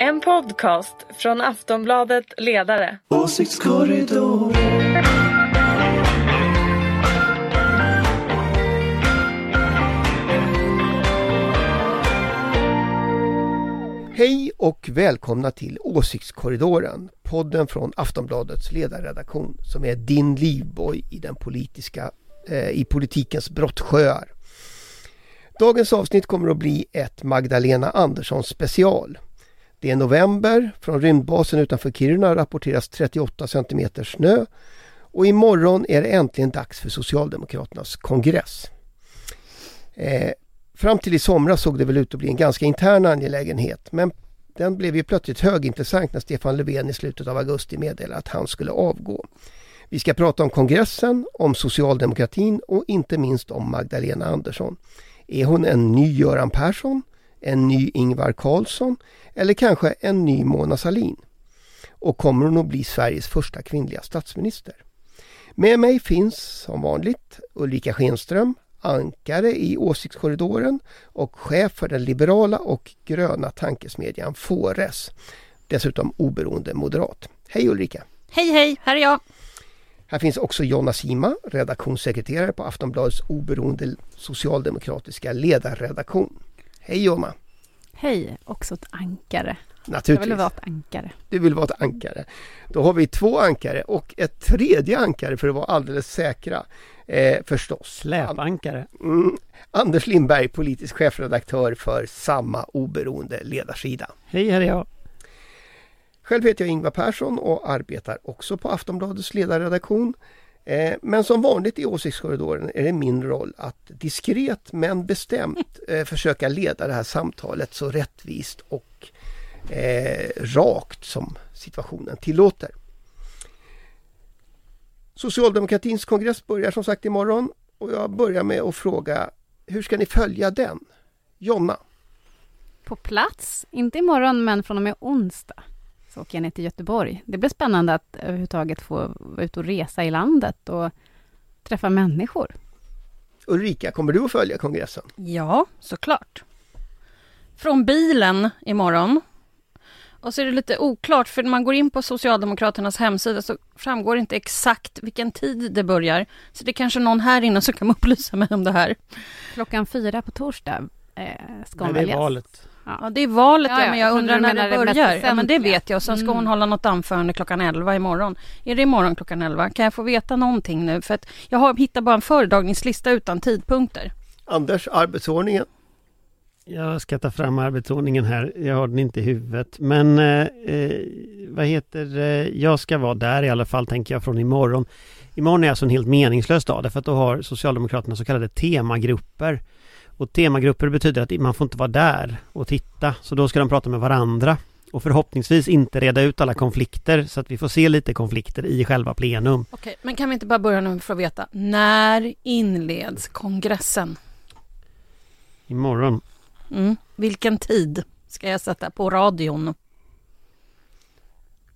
En podcast från Aftonbladet Ledare. Åsiktskorridor. Hej och välkomna till Åsiktskorridoren, podden från Aftonbladets ledarredaktion som är din livboj i, den politiska, eh, i politikens brottsjöar. Dagens avsnitt kommer att bli ett Magdalena Andersson special. Det är november, från rymdbasen utanför Kiruna rapporteras 38 cm snö och imorgon är det äntligen dags för Socialdemokraternas kongress. Eh, Fram till i somras såg det väl ut att bli en ganska intern angelägenhet men den blev ju plötsligt högintressant när Stefan Löfven i slutet av augusti meddelade att han skulle avgå. Vi ska prata om kongressen, om socialdemokratin och inte minst om Magdalena Andersson. Är hon en ny Göran Persson, en ny Ingvar Carlsson eller kanske en ny Mona Sahlin? Och kommer hon att bli Sveriges första kvinnliga statsminister? Med mig finns som vanligt Ulrika Schenström, ankare i Åsiktskorridoren och chef för den liberala och gröna tankesmedjan Fores. Dessutom oberoende moderat. Hej Ulrika! Hej hej, här är jag! Här finns också Jonna Sima, redaktionssekreterare på Aftonbladets oberoende socialdemokratiska ledarredaktion. Hej Jonna! Hej, också ett ankare. Naturligtvis. Jag vill vara ett ankare. Du vill vara ett ankare. Då har vi två ankare och ett tredje ankare för att vara alldeles säkra. Eh, förstås. Släpankare. Mm. Anders Lindberg, politisk chefredaktör för samma oberoende ledarsida. Hej, här är jag. Själv heter jag Ingvar Persson och arbetar också på Aftonbladets ledarredaktion. Eh, men som vanligt i Åsiktskorridoren är det min roll att diskret men bestämt eh, försöka leda det här samtalet så rättvist och eh, rakt som situationen tillåter. Socialdemokratins kongress börjar som sagt imorgon och jag börjar med att fråga hur ska ni följa den? Jonna? På plats, inte imorgon men från och med onsdag så åker jag ner till Göteborg. Det blir spännande att överhuvudtaget få vara ute och resa i landet och träffa människor. Ulrika, kommer du att följa kongressen? Ja, såklart. Från bilen imorgon. Och så är det lite oklart, för när man går in på Socialdemokraternas hemsida så framgår det inte exakt vilken tid det börjar. Så det är kanske någon här inne som kan upplysa mig om det här. Klockan fyra på torsdag eh, ska Nej, det är valet. Ja, det är valet, Ja, ja, ja, men jag undrar när det det börjar. Ja, men det vet jag. Sen ska Mm. hon hålla något anförande klockan 11 imorgon. Är det imorgon klockan 11? Kan jag få veta någonting nu? För att jag har hittat bara en föredragningslista utan tidpunkter. Anders, arbetsordningen? Jag ska ta fram arbetsordningen här. Jag har den inte i huvudet. Men eh, eh, vad heter eh, Jag ska vara där i alla fall tänker jag från imorgon. Imorgon är alltså en helt meningslös dag därför att då har Socialdemokraterna så kallade temagrupper. Och temagrupper betyder att man får inte vara där och titta. Så då ska de prata med varandra. Och förhoppningsvis inte reda ut alla konflikter så att vi får se lite konflikter i själva plenum. Okej, men kan vi inte bara börja nu för att veta när inleds kongressen? Imorgon. Mm. Vilken tid ska jag sätta på radion?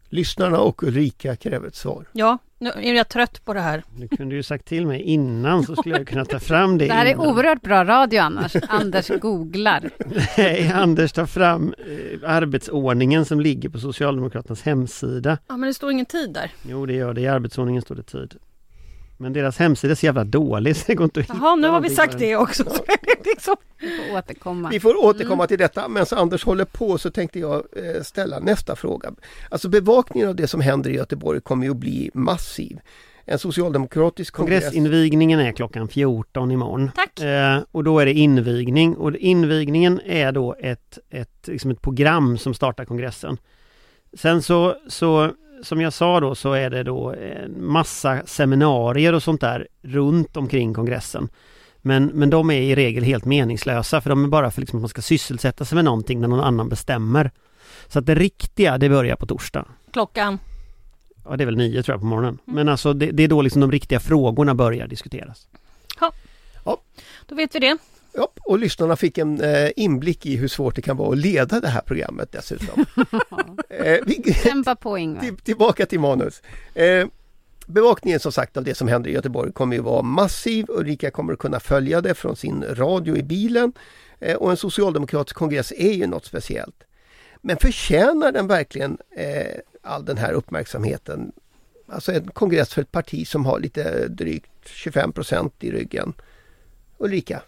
Lyssnarna och Ulrika kräver ett svar. Ja, nu är jag trött på det här. Du kunde ju sagt till mig innan så skulle jag kunna ta fram det Det här är innan. oerhört bra radio annars. Anders googlar. Nej, Anders tar fram eh, arbetsordningen som ligger på Socialdemokraternas hemsida. Ja, men det står ingen tid där. Jo, det gör det. I arbetsordningen står det tid. Men deras hemsida är så jävla dålig så det går inte att Jaha, nu har vi sagt det också. Så är det liksom. Vi får återkomma. Vi får återkomma till detta. Medan Anders håller på så tänkte jag eh, ställa nästa fråga. Alltså bevakningen av det som händer i Göteborg kommer ju att bli massiv. En socialdemokratisk kongress. Kongressinvigningen är klockan 14 imorgon. Tack. Eh, och då är det invigning och invigningen är då ett, ett, liksom ett program som startar kongressen. Sen så, så som jag sa då så är det då en massa seminarier och sånt där runt omkring kongressen. Men, men de är i regel helt meningslösa för de är bara för liksom att man ska sysselsätta sig med någonting när någon annan bestämmer. Så att det riktiga det börjar på torsdag. Klockan. Ja det är väl nio tror jag på morgonen. Men alltså det, det är då liksom de riktiga frågorna börjar diskuteras. Då vet vi det. Ja, och lyssnarna fick en eh, inblick i hur svårt det kan vara att leda det här programmet dessutom. eh, Kämpa på Ingvar. till, tillbaka till manus. Eh, bevakningen som sagt av det som händer i Göteborg kommer ju vara massiv. Ulrika kommer att kunna följa det från sin radio i bilen. Och en socialdemokratisk kongress är ju något speciellt. Men förtjänar den verkligen eh, all den här uppmärksamheten? Alltså en kongress för ett parti som har lite drygt 25 procent i ryggen. Ulrika?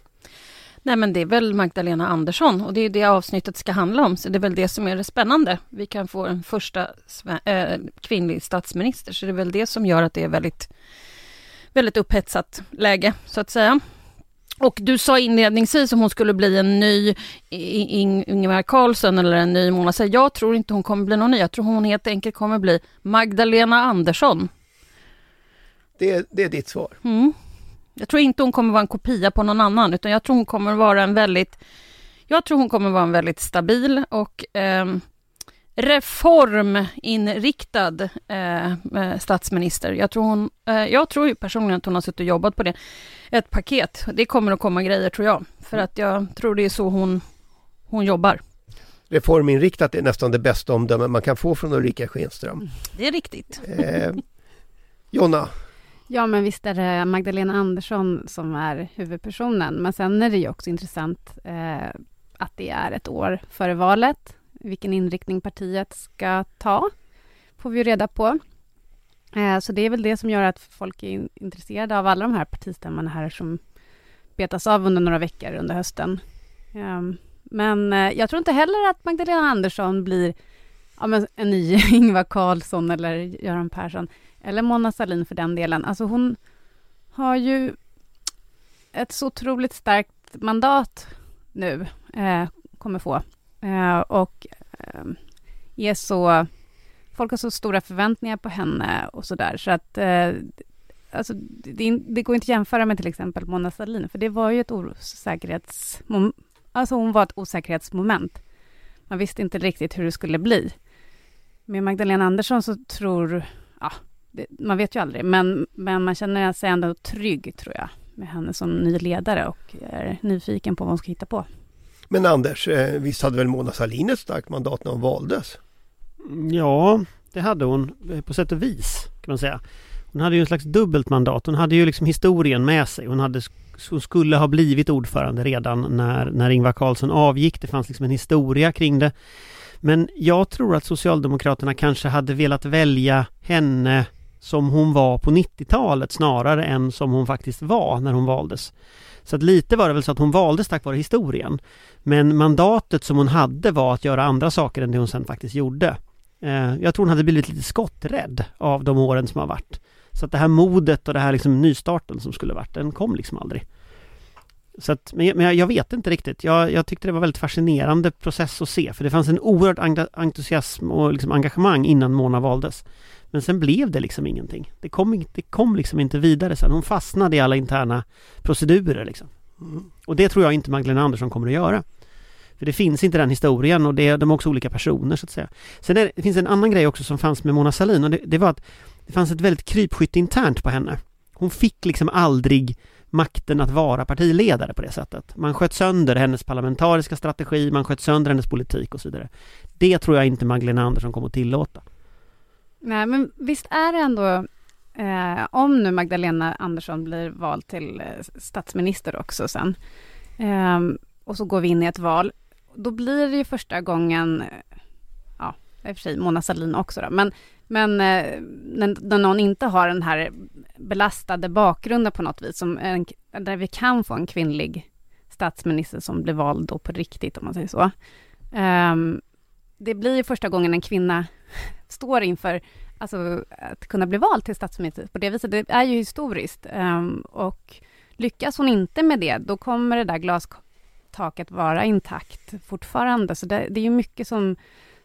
Nej men det är väl Magdalena Andersson och det är det avsnittet ska handla om. Så det är väl det som är det spännande. Vi kan få en första äh, kvinnlig statsminister. Så det är väl det som gör att det är väldigt, väldigt upphetsat läge så att säga. Och du sa inledningsvis om hon skulle bli en ny Ingvar Carlsson eller en ny Mona Sahlin. Jag tror inte hon kommer bli någon ny. Jag tror hon helt enkelt kommer bli Magdalena Andersson. Det, det är ditt svar? Mm. Jag tror inte hon kommer vara en kopia på någon annan, utan jag tror hon kommer vara en väldigt... Jag tror hon kommer vara en väldigt stabil och eh, reforminriktad eh, statsminister. Jag tror, hon, eh, jag tror ju personligen att hon har suttit och jobbat på det. Ett paket. Det kommer att komma grejer tror jag. För att jag tror det är så hon, hon jobbar. Reforminriktat är nästan det bästa omdöme man kan få från Ulrika Schenström. Det är riktigt. Eh, Jonna, Ja, men visst är det Magdalena Andersson som är huvudpersonen. Men sen är det ju också intressant eh, att det är ett år före valet. Vilken inriktning partiet ska ta får vi ju reda på. Eh, så det är väl det som gör att folk är intresserade av alla de här partistämmorna här som betas av under några veckor under hösten. Ehm, eh, men jag tror inte heller att Magdalena Andersson blir ja, en ny Ingvar Carlsson eller Göran Persson eller Mona Sahlin för den delen. Alltså hon har ju ett så otroligt starkt mandat nu, eh, kommer få. Eh, och eh, är så... Folk har så stora förväntningar på henne och så där, så att... Eh, alltså, det, det, går inte att jämföra med till exempel Mona Sahlin, för det var ju ett osäkerhets... Alltså hon var ett osäkerhetsmoment. Man visste inte riktigt hur det skulle bli. Med Magdalena Andersson så tror... Ja, det, man vet ju aldrig, men, men man känner sig ändå trygg, tror jag, med henne som ny ledare och är nyfiken på vad hon ska hitta på. Men Anders, eh, visst hade väl Mona Sahlin ett starkt mandat när hon valdes? Ja, det hade hon eh, på sätt och vis, kan man säga. Hon hade ju en slags dubbelt mandat. Hon hade ju liksom historien med sig. Hon, hade, hon skulle ha blivit ordförande redan när, när Ingvar Carlsson avgick. Det fanns liksom en historia kring det. Men jag tror att Socialdemokraterna kanske hade velat välja henne som hon var på 90-talet snarare än som hon faktiskt var när hon valdes. Så att lite var det väl så att hon valdes tack vare historien. Men mandatet som hon hade var att göra andra saker än det hon sen faktiskt gjorde. Eh, jag tror hon hade blivit lite skotträdd av de åren som har varit. Så att det här modet och det här liksom nystarten som skulle varit, den kom liksom aldrig. Så att, men, men jag vet inte riktigt. Jag, jag, tyckte det var väldigt fascinerande process att se, för det fanns en oerhörd entusiasm och liksom engagemang innan Mona valdes. Men sen blev det liksom ingenting. Det kom, det kom liksom inte vidare sen. Hon fastnade i alla interna procedurer liksom. Mm. Och det tror jag inte Magdalena Andersson kommer att göra. För det finns inte den historien och det, de är också olika personer så att säga. Sen är, det finns en annan grej också som fanns med Mona Sahlin och det, det var att det fanns ett väldigt krypskytte internt på henne. Hon fick liksom aldrig makten att vara partiledare på det sättet. Man sköt sönder hennes parlamentariska strategi, man sköt sönder hennes politik och så vidare. Det tror jag inte Magdalena Andersson kommer att tillåta. Nej, men visst är det ändå, eh, om nu Magdalena Andersson blir vald till eh, statsminister också sen, eh, och så går vi in i ett val, då blir det ju första gången, ja, i och för sig Mona Sahlin också då, men, men eh, när, när någon inte har den här belastade bakgrunden på något vis, som en, där vi kan få en kvinnlig statsminister som blir vald då på riktigt, om man säger så. Ehm, det blir ju första gången en kvinna står inför alltså, att kunna bli vald till statsminister på det viset. Det är ju historiskt. Um, och lyckas hon inte med det, då kommer det där glastaket vara intakt fortfarande. Så det, det är ju mycket som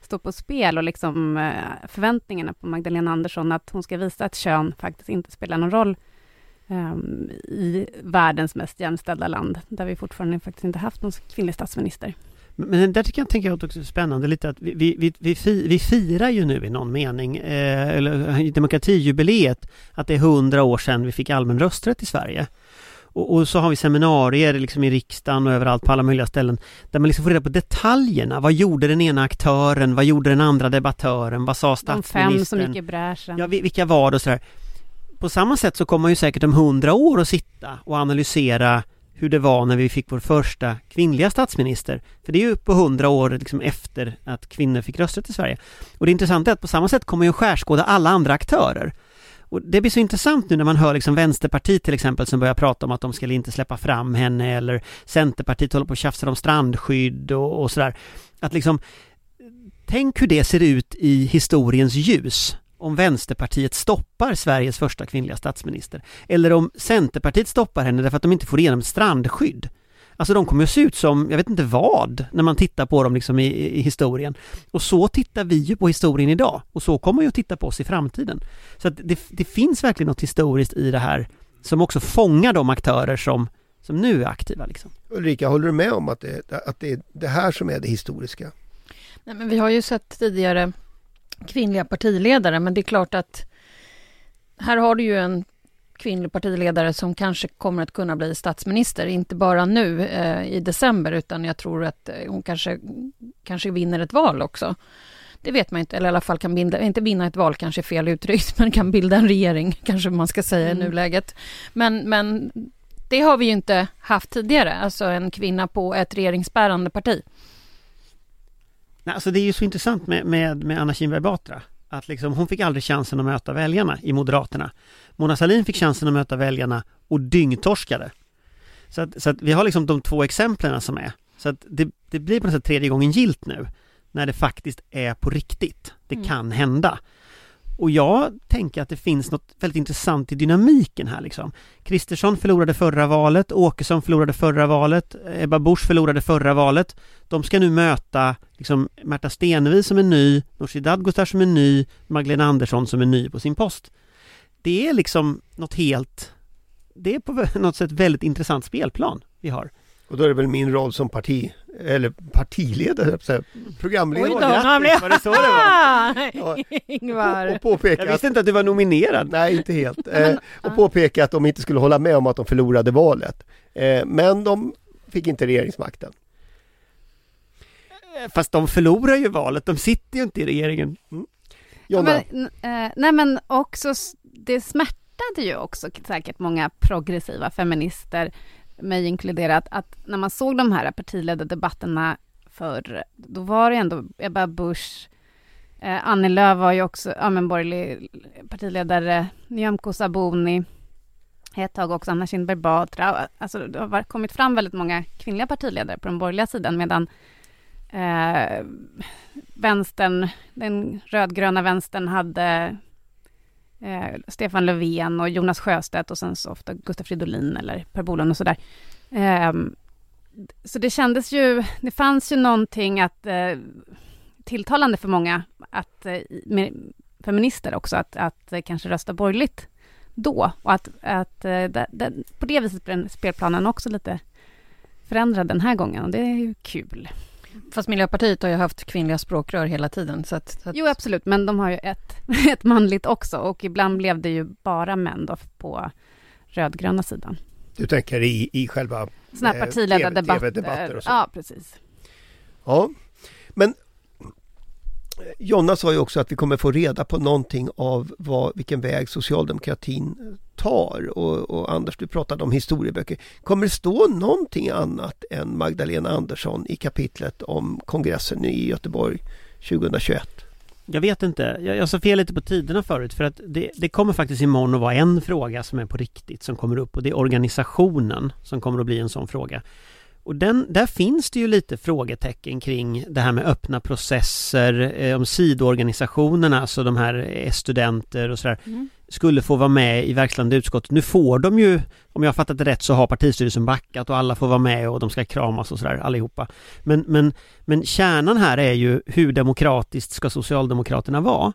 står på spel och liksom uh, förväntningarna på Magdalena Andersson att hon ska visa att kön faktiskt inte spelar någon roll um, i världens mest jämställda land, där vi fortfarande faktiskt inte haft någon kvinnlig statsminister. Men där tycker jag, tänker jag också är spännande lite att vi, vi, vi, vi, firar ju nu i någon mening, eh, eller demokratijubileet, att det är hundra år sedan vi fick allmän rösträtt i Sverige. Och, och, så har vi seminarier liksom i riksdagen och överallt på alla möjliga ställen där man liksom får reda på detaljerna. Vad gjorde den ena aktören? Vad gjorde den andra debattören? Vad sa statsministern? De fem som gick i bräschen. Ja, vilka var det och sådär. På samma sätt så kommer man ju säkert om hundra år att sitta och analysera hur det var när vi fick vår första kvinnliga statsminister. För det är ju på hundra år liksom efter att kvinnor fick rösträtt i Sverige. Och det intressanta är att på samma sätt kommer ju skärskåda alla andra aktörer. Och det blir så intressant nu när man hör liksom Vänsterpartiet till exempel som börjar prata om att de skulle inte släppa fram henne eller Centerpartiet håller på och tjafsar om strandskydd och, och sådär. Att liksom Tänk hur det ser ut i historiens ljus om Vänsterpartiet stoppar Sveriges första kvinnliga statsminister. Eller om Centerpartiet stoppar henne därför att de inte får igenom strandskydd. Alltså de kommer att se ut som, jag vet inte vad, när man tittar på dem liksom i, i, historien. Och så tittar vi ju på historien idag. Och så kommer vi att titta på oss i framtiden. Så att det, det finns verkligen något historiskt i det här som också fångar de aktörer som, som nu är aktiva. Liksom. Ulrika, håller du med om att det, att det är det här som är det historiska? Nej, men vi har ju sett tidigare kvinnliga partiledare, men det är klart att här har du ju en kvinnlig partiledare som kanske kommer att kunna bli statsminister, inte bara nu eh, i december, utan jag tror att eh, hon kanske, kanske vinner ett val också. Det vet man inte, eller i alla fall kan bilda, inte vinna ett val kanske är fel uttryckt, men kan bilda en regering, kanske man ska säga mm. i nuläget. Men, men det har vi ju inte haft tidigare, alltså en kvinna på ett regeringsbärande parti. Nej, alltså det är ju så intressant med, med, med Anna Kinberg Batra. Att liksom, hon fick aldrig chansen att möta väljarna i Moderaterna. Mona Sahlin fick chansen att möta väljarna och dyngtorskade. Så att, så att vi har liksom de två exemplen som är. Så att det, det blir på något sätt tredje gången gilt nu. När det faktiskt är på riktigt. Det mm. kan hända. Och jag tänker att det finns något väldigt intressant i dynamiken här liksom. Kristersson förlorade förra valet, Åkesson förlorade förra valet, Ebba Busch förlorade förra valet. De ska nu möta liksom Märta Stenevi som är ny, Nooshi Dadgostar som är ny, Magdalena Andersson som är ny på sin post. Det är liksom något helt, det är på något sätt väldigt intressant spelplan vi har. Och då är det väl min roll som parti, eller partiledare, så här, programledare. Oj då, blev... Var det så det var? Ja. Ingvar. Och, och påpeka Jag visste inte att du var nominerad. Nej, inte helt. Eh, och påpeka att de inte skulle hålla med om att de förlorade valet. Eh, men de fick inte regeringsmakten. Fast de förlorar ju valet, de sitter ju inte i regeringen. Mm. Jonna? Men, eh, nej men också, det smärtade ju också säkert många progressiva feminister mig inkluderat, att när man såg de här partiledardebatterna förr, då var det ändå Ebba Busch, eh, Annie Lööf var ju också ja, men borgerlig partiledare, Nyamko Sabuni, ett tag också Anna Kinberg Batra. Alltså det har kommit fram väldigt många kvinnliga partiledare på den borgerliga sidan, medan eh, vänstern, den rödgröna vänstern hade eh, Stefan Löfven och Jonas Sjöstedt och sen så ofta Gustaf Fridolin eller Per Bolund och sådär. Eh, så det kändes ju, det fanns ju någonting att eh, tilltalande för många att, eh, med, feminister också, att, att eh, kanske rösta borgerligt då och att, att eh, det, det, på det viset blir spelplanen också lite förändrad den här gången och det är ju kul. Fast Miljöpartiet har ju haft kvinnliga språkrör hela tiden. Så att, så att... Jo, absolut, men de har ju ett, ett manligt också och ibland blev det ju bara män då på rödgröna sidan. Du tänker i, i själva Såna här partiledardebatter? TV, och så. Ja, precis. Ja, men Jonna sa ju också att vi kommer få reda på någonting av vad, vilken väg socialdemokratin tar och, och, Anders du pratade om historieböcker. Kommer det stå någonting annat än Magdalena Andersson i kapitlet om kongressen i Göteborg 2021? Jag vet inte. Jag, jag sa fel lite på tiderna förut för att det, det kommer faktiskt imorgon att vara en fråga som är på riktigt som kommer upp och det är organisationen som kommer att bli en sån fråga. Och den, där finns det ju lite frågetecken kring det här med öppna processer, eh, om sidoorganisationerna, alltså de här studenter och sådär, mm. skulle få vara med i verkställande utskottet. Nu får de ju, om jag har fattat det rätt, så har partistyrelsen backat och alla får vara med och de ska kramas och sådär allihopa. Men, men, men kärnan här är ju hur demokratiskt ska Socialdemokraterna vara?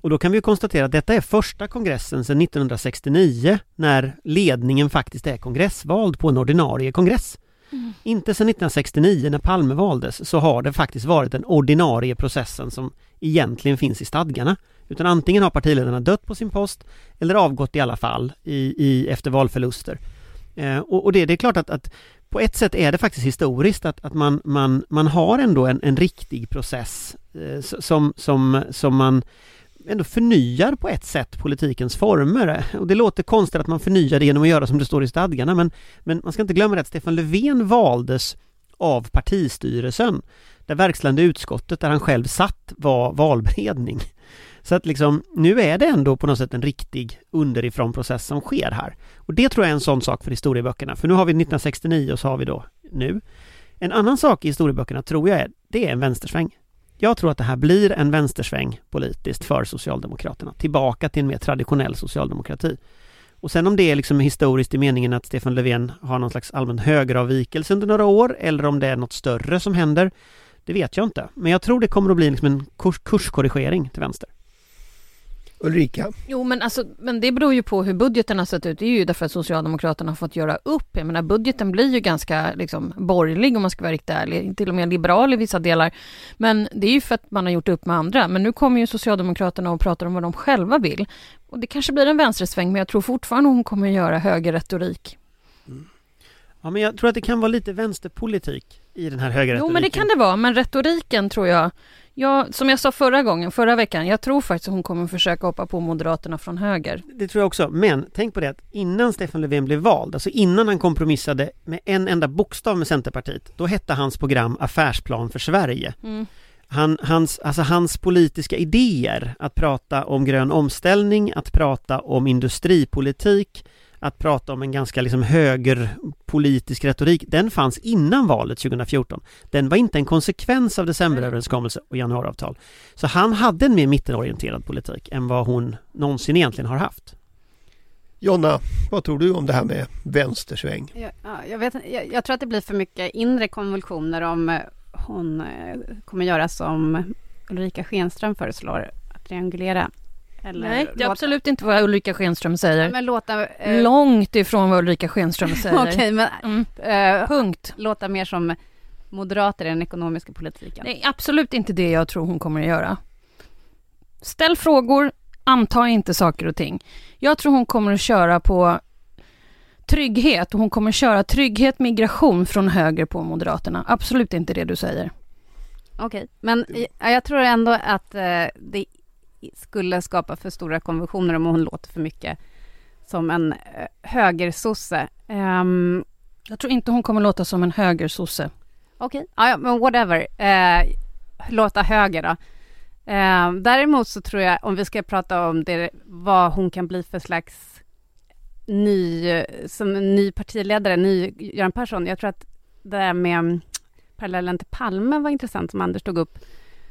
Och då kan vi konstatera att detta är första kongressen sedan 1969 när ledningen faktiskt är kongressvald på en ordinarie kongress. Mm. Inte sedan 1969 när Palme valdes så har det faktiskt varit den ordinarie processen som egentligen finns i stadgarna. Utan antingen har partiledarna dött på sin post eller avgått i alla fall i, i efter valförluster. Eh, och, och det, det, är klart att, att, på ett sätt är det faktiskt historiskt att, att man, man, man har ändå en, en riktig process eh, som, som, som man ändå förnyar på ett sätt politikens former. Och det låter konstigt att man förnyar det genom att göra som det står i stadgarna men, men man ska inte glömma att Stefan Löfven valdes av partistyrelsen. Där verkställande utskottet där han själv satt var valberedning. Så att liksom, nu är det ändå på något sätt en riktig underifrån process som sker här. Och det tror jag är en sån sak för historieböckerna. För nu har vi 1969 och så har vi då nu. En annan sak i historieböckerna tror jag är, det är en vänstersväng. Jag tror att det här blir en vänstersväng politiskt för Socialdemokraterna. Tillbaka till en mer traditionell socialdemokrati. Och sen om det är liksom historiskt i meningen att Stefan Löfven har någon slags allmän högeravvikelse under några år eller om det är något större som händer. Det vet jag inte. Men jag tror det kommer att bli liksom en kurs kurskorrigering till vänster. Ulrika? Jo, men, alltså, men det beror ju på hur budgeten har sett ut. Det är ju därför att Socialdemokraterna har fått göra upp. Jag menar, budgeten blir ju ganska liksom, borgerlig om man ska vara riktigt ärlig, till och med liberal i vissa delar. Men det är ju för att man har gjort upp med andra. Men nu kommer ju Socialdemokraterna och pratar om vad de själva vill. Och det kanske blir en vänstersväng, men jag tror fortfarande hon kommer att göra högerretorik. Mm. Ja, men jag tror att det kan vara lite vänsterpolitik i den här högerretoriken. Jo, men det kan det vara. Men retoriken tror jag Ja, som jag sa förra gången, förra veckan, jag tror faktiskt att hon kommer försöka hoppa på Moderaterna från höger. Det tror jag också, men tänk på det att innan Stefan Löfven blev vald, alltså innan han kompromissade med en enda bokstav med Centerpartiet, då hette hans program Affärsplan för Sverige. Mm. Han, hans, alltså hans politiska idéer, att prata om grön omställning, att prata om industripolitik, att prata om en ganska liksom högerpolitisk retorik, den fanns innan valet 2014. Den var inte en konsekvens av decemberöverenskommelse och januariavtal. Så han hade en mer mittenorienterad politik än vad hon någonsin egentligen har haft. Jonna, vad tror du om det här med vänstersväng? Jag, jag, vet, jag, jag tror att det blir för mycket inre konvulsioner om eh, hon eh, kommer göra som Ulrika Schenström föreslår, att triangulera eller Nej, det är absolut inte vad Ulrika Schenström säger. Men låta, eh... Långt ifrån vad Ulrika Schenström säger. Okej, men mm. eh, punkt. Låta mer som moderater i den ekonomiska politiken. Nej, absolut inte det jag tror hon kommer att göra. Ställ frågor, anta inte saker och ting. Jag tror hon kommer att köra på trygghet och hon kommer att köra trygghet, migration från höger på Moderaterna. Absolut inte det du säger. Okej, men jag tror ändå att eh, det skulle skapa för stora konventioner om hon låter för mycket som en eh, högersosse. Um, jag tror inte hon kommer låta som en högersosse. Okej, okay. ja, men whatever. Uh, låta höger då. Uh, däremot så tror jag, om vi ska prata om det, vad hon kan bli för slags ny, som ny partiledare, ny Göran Persson. Jag tror att det där med mm, parallellen till Palme var intressant, som Anders tog upp.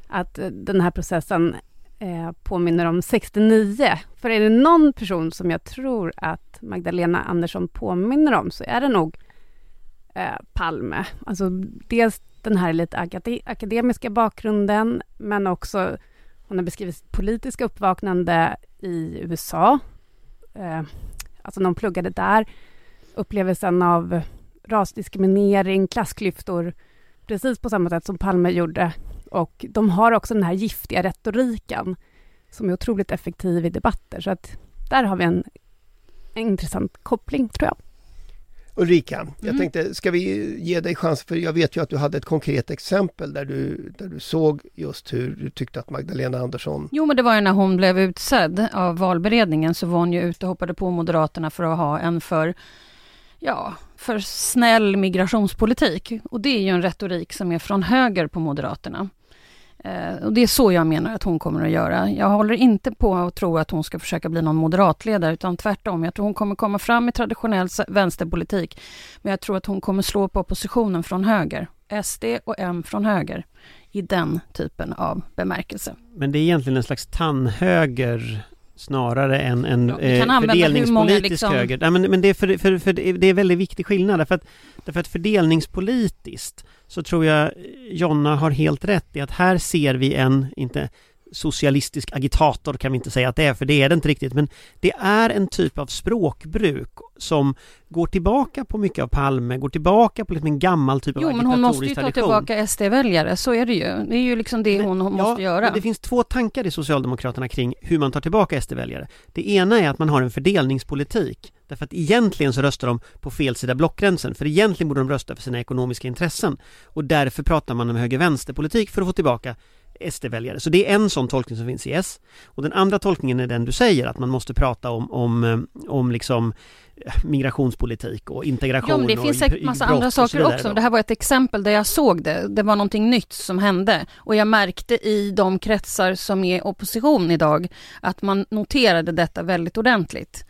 Att den här processen eh, påminner om 69. För är det någon person som jag tror att Magdalena Andersson påminner om så är det nog eh, Palme. Alltså dels den här lite akade akademiska bakgrunden men också hon har beskrivit politiska uppvaknande i USA. Eh, alltså när hon pluggade där. Upplevelsen av rasdiskriminering, klassklyftor precis på samma sätt som Palme gjorde och de har också den här giftiga retoriken som är otroligt effektiv i debatter. Så att där har vi en, en intressant koppling, tror jag. Ulrika, mm. jag tänkte, ska vi ge dig chans, för jag vet ju att du hade ett konkret exempel där du, där du såg just hur du tyckte att Magdalena Andersson... Jo, men det var ju när hon blev utsedd av valberedningen så var hon ju ute och hoppade på Moderaterna för att ha en för ja, för snäll migrationspolitik. Och det är ju en retorik som är från höger på Moderaterna. Eh, och det är så jag menar att hon kommer att göra. Jag håller inte på att tro att hon ska försöka bli någon moderatledare, utan tvärtom. Jag tror hon kommer komma fram i traditionell vänsterpolitik. Men jag tror att hon kommer slå på oppositionen från höger. SD och M från höger. I den typen av bemärkelse. Men det är egentligen en slags tandhöger snarare än en ja, eh, fördelningspolitisk liksom... höger. Nej, men, men det, är för, för, för, det är väldigt viktig skillnad därför att, därför att fördelningspolitiskt så tror jag Jonna har helt rätt i att här ser vi en, inte socialistisk agitator kan vi inte säga att det är, för det är det inte riktigt, men det är en typ av språkbruk som går tillbaka på mycket av Palme, går tillbaka på liksom en gammal typ jo, av Jo, men hon måste ju ta tillbaka SD-väljare, så är det ju. Det är ju liksom det men, hon, hon ja, måste göra. det finns två tankar i Socialdemokraterna kring hur man tar tillbaka SD-väljare. Det ena är att man har en fördelningspolitik, därför att egentligen så röstar de på fel sida blockgränsen, för egentligen borde de rösta för sina ekonomiska intressen. Och därför pratar man om höger-vänsterpolitik för att få tillbaka SD-väljare. Så det är en sån tolkning som finns i S. Och den andra tolkningen är den du säger, att man måste prata om, om, eh, om liksom eh, migrationspolitik och integration. Ja, men det och finns säkert massa andra saker också. Det här var ett exempel där jag såg det. Det var någonting nytt som hände och jag märkte i de kretsar som är opposition idag att man noterade detta väldigt ordentligt.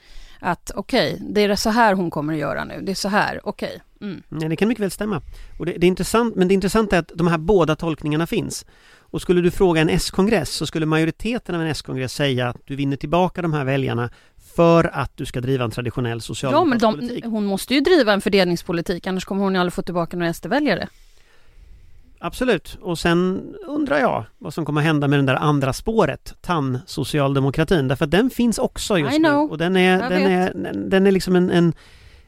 Att okej, okay, det är så här hon kommer att göra nu. Det är så här, okej. Okay. Mm. Ja, det kan mycket väl stämma. Och det, det, är intressant, men det intressanta är att de här båda tolkningarna finns. Och skulle du fråga en S-kongress så skulle majoriteten av en S-kongress säga att du vinner tillbaka de här väljarna för att du ska driva en traditionell socialdemokratisk ja, men de, politik. Hon måste ju driva en fördelningspolitik, annars kommer hon ju aldrig få tillbaka några SD-väljare. Absolut, och sen undrar jag vad som kommer hända med den där andra spåret, tann-socialdemokratin, därför att den finns också just nu. Och den är, den är, den är liksom en, en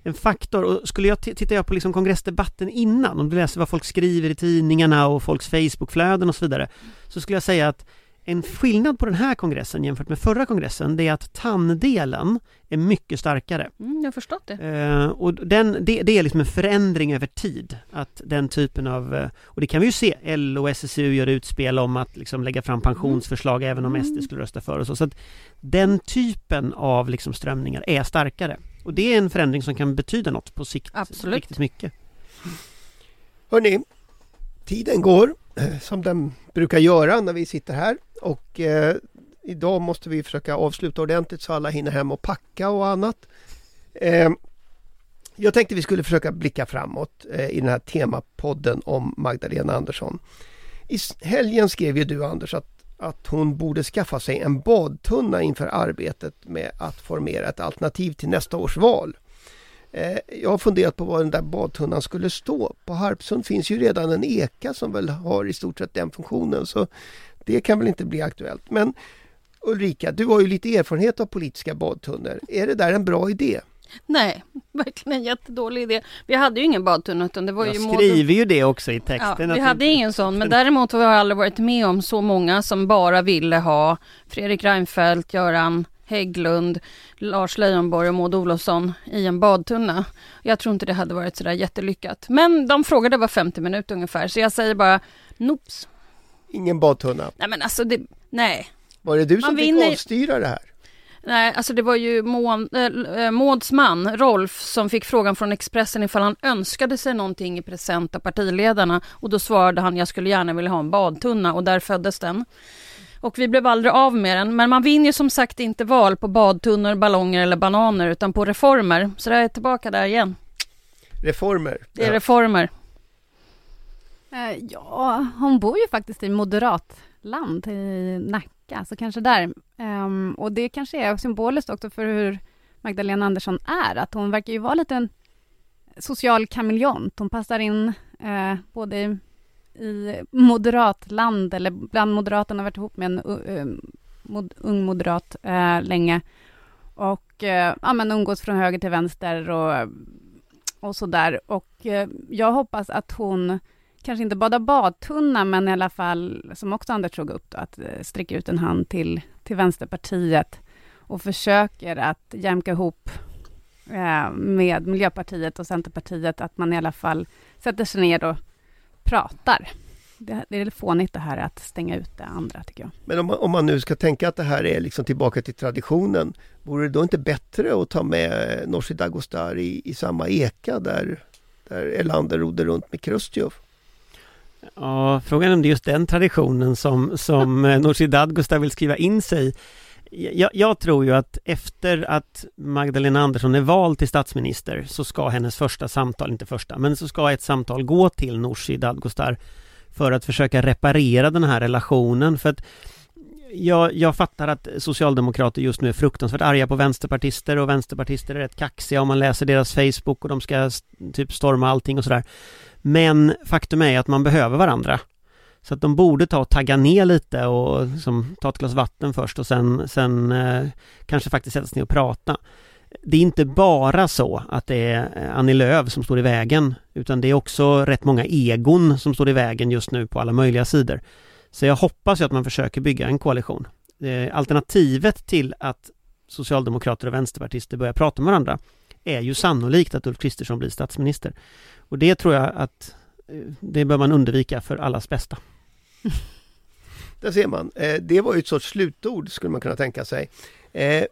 en faktor. Och skulle jag titta jag på liksom kongressdebatten innan, om du läser vad folk skriver i tidningarna och folks Facebookflöden och så vidare, så skulle jag säga att en skillnad på den här kongressen jämfört med förra kongressen, det är att tanddelen är mycket starkare. Mm, jag har förstått det. Eh, och den, det, det, är liksom en förändring över tid. Att den typen av, eh, och det kan vi ju se, LO och SSU gör utspel om att liksom lägga fram pensionsförslag mm. även om SD skulle rösta för och så. så att den typen av liksom strömningar är starkare. Och det är en förändring som kan betyda något på sikt. Absolut. Riktigt mycket. Hörni, tiden går eh, som den brukar göra när vi sitter här och eh, idag måste vi försöka avsluta ordentligt så alla hinner hem och packa och annat. Eh, jag tänkte vi skulle försöka blicka framåt eh, i den här temapodden om Magdalena Andersson. I helgen skrev ju du Anders att att hon borde skaffa sig en badtunna inför arbetet med att formera ett alternativ till nästa års val. Eh, jag har funderat på var den där badtunnan skulle stå. På Harpsund finns ju redan en eka som väl har i stort sett den funktionen så det kan väl inte bli aktuellt. Men Ulrika, du har ju lite erfarenhet av politiska badtunnor. Är det där en bra idé? Nej, verkligen en jättedålig idé. Vi hade ju ingen badtunna utan det var Jag ju skriver ju det också i texten. Ja, vi hade ingen sån men däremot har jag aldrig varit med om så många som bara ville ha Fredrik Reinfeldt, Göran Hägglund, Lars Leijonborg och Maud Olofsson i en badtunna. Jag tror inte det hade varit sådär jättelyckat. Men de frågade var 50 minuter ungefär så jag säger bara nops. Ingen badtunna? Nej men alltså det, nej. Var det du som Man fick vinner... avstyra det här? Nej, alltså det var ju Maud, äh, Mauds man, Rolf, som fick frågan från Expressen ifall han önskade sig någonting i present av partiledarna. Och då svarade han, jag skulle gärna vilja ha en badtunna och där föddes den. Och vi blev aldrig av med den. Men man vinner ju som sagt inte val på badtunnor, ballonger eller bananer, utan på reformer. Så jag är tillbaka där igen. Reformer? Det är ja. reformer. Uh, ja, hon bor ju faktiskt i moderatland i Nacka så kanske där. Um, och det kanske är symboliskt också för hur Magdalena Andersson är, att hon verkar ju vara lite en social kameleont. Hon passar in uh, både i, i moderatland, eller bland moderaterna, varit ihop med en uh, mod, ung moderat uh, länge. Och uh, ja, men umgås från höger till vänster och, och så där. Och jag hoppas att hon kanske inte bada badtunna, men i alla fall, som också Anders tog upp, då, att eh, sträcka ut en hand till, till Vänsterpartiet och försöker att jämka ihop eh, med Miljöpartiet och Centerpartiet, att man i alla fall sätter sig ner och pratar. Det, det är fånigt det här att stänga ut det andra, tycker jag. Men om man, om man nu ska tänka att det här är liksom tillbaka till traditionen, vore det då inte bättre att ta med Nooshi Dadgostar i, i samma eka där, där Erlander rodde runt med Krustjov? Ja, frågan är om det är just den traditionen som, som eh, Nooshi Dadgostar vill skriva in sig jag, jag, tror ju att efter att Magdalena Andersson är vald till statsminister så ska hennes första samtal, inte första, men så ska ett samtal gå till Nooshi Dadgostar för att försöka reparera den här relationen för att jag, jag fattar att socialdemokrater just nu är fruktansvärt arga på vänsterpartister och vänsterpartister är rätt kaxiga om man läser deras Facebook och de ska typ storma allting och sådär. Men faktum är att man behöver varandra. Så att de borde ta och tagga ner lite och som, ta ett glas vatten först och sen, sen eh, kanske faktiskt sätta sig ner och prata. Det är inte bara så att det är Annie Lööf som står i vägen utan det är också rätt många egon som står i vägen just nu på alla möjliga sidor. Så jag hoppas ju att man försöker bygga en koalition. Eh, alternativet till att Socialdemokrater och Vänsterpartister börjar prata med varandra är ju sannolikt att Ulf Kristersson blir statsminister. Och det tror jag att eh, det bör man undvika för allas bästa. där ser man. Eh, det var ju ett sorts slutord skulle man kunna tänka sig. Eh,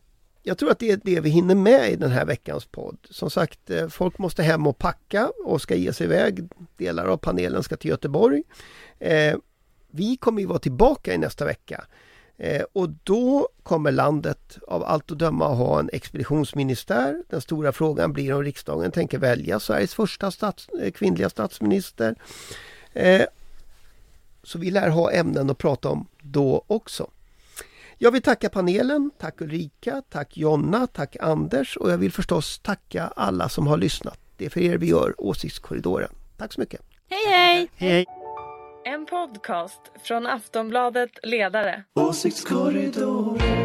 jag tror att det är det vi hinner med i den här veckans podd. Som sagt, eh, folk måste hem och packa och ska ge sig iväg. Delar av panelen ska till Göteborg. Eh, vi kommer ju vara tillbaka i nästa vecka. Eh, och då kommer landet av allt att döma att ha en expeditionsministär. Den stora frågan blir om riksdagen tänker välja Sveriges första stats, eh, kvinnliga statsminister. Eh, så vi lär ha ämnen att prata om då också. Jag vill tacka panelen, tack Ulrika, tack Jonna, tack Anders och jag vill förstås tacka alla som har lyssnat. Det är för er vi gör Åsiktskorridoren. Tack så mycket! Hej hej! Hej! En podcast från Aftonbladet Ledare. Åsiktskorridoren.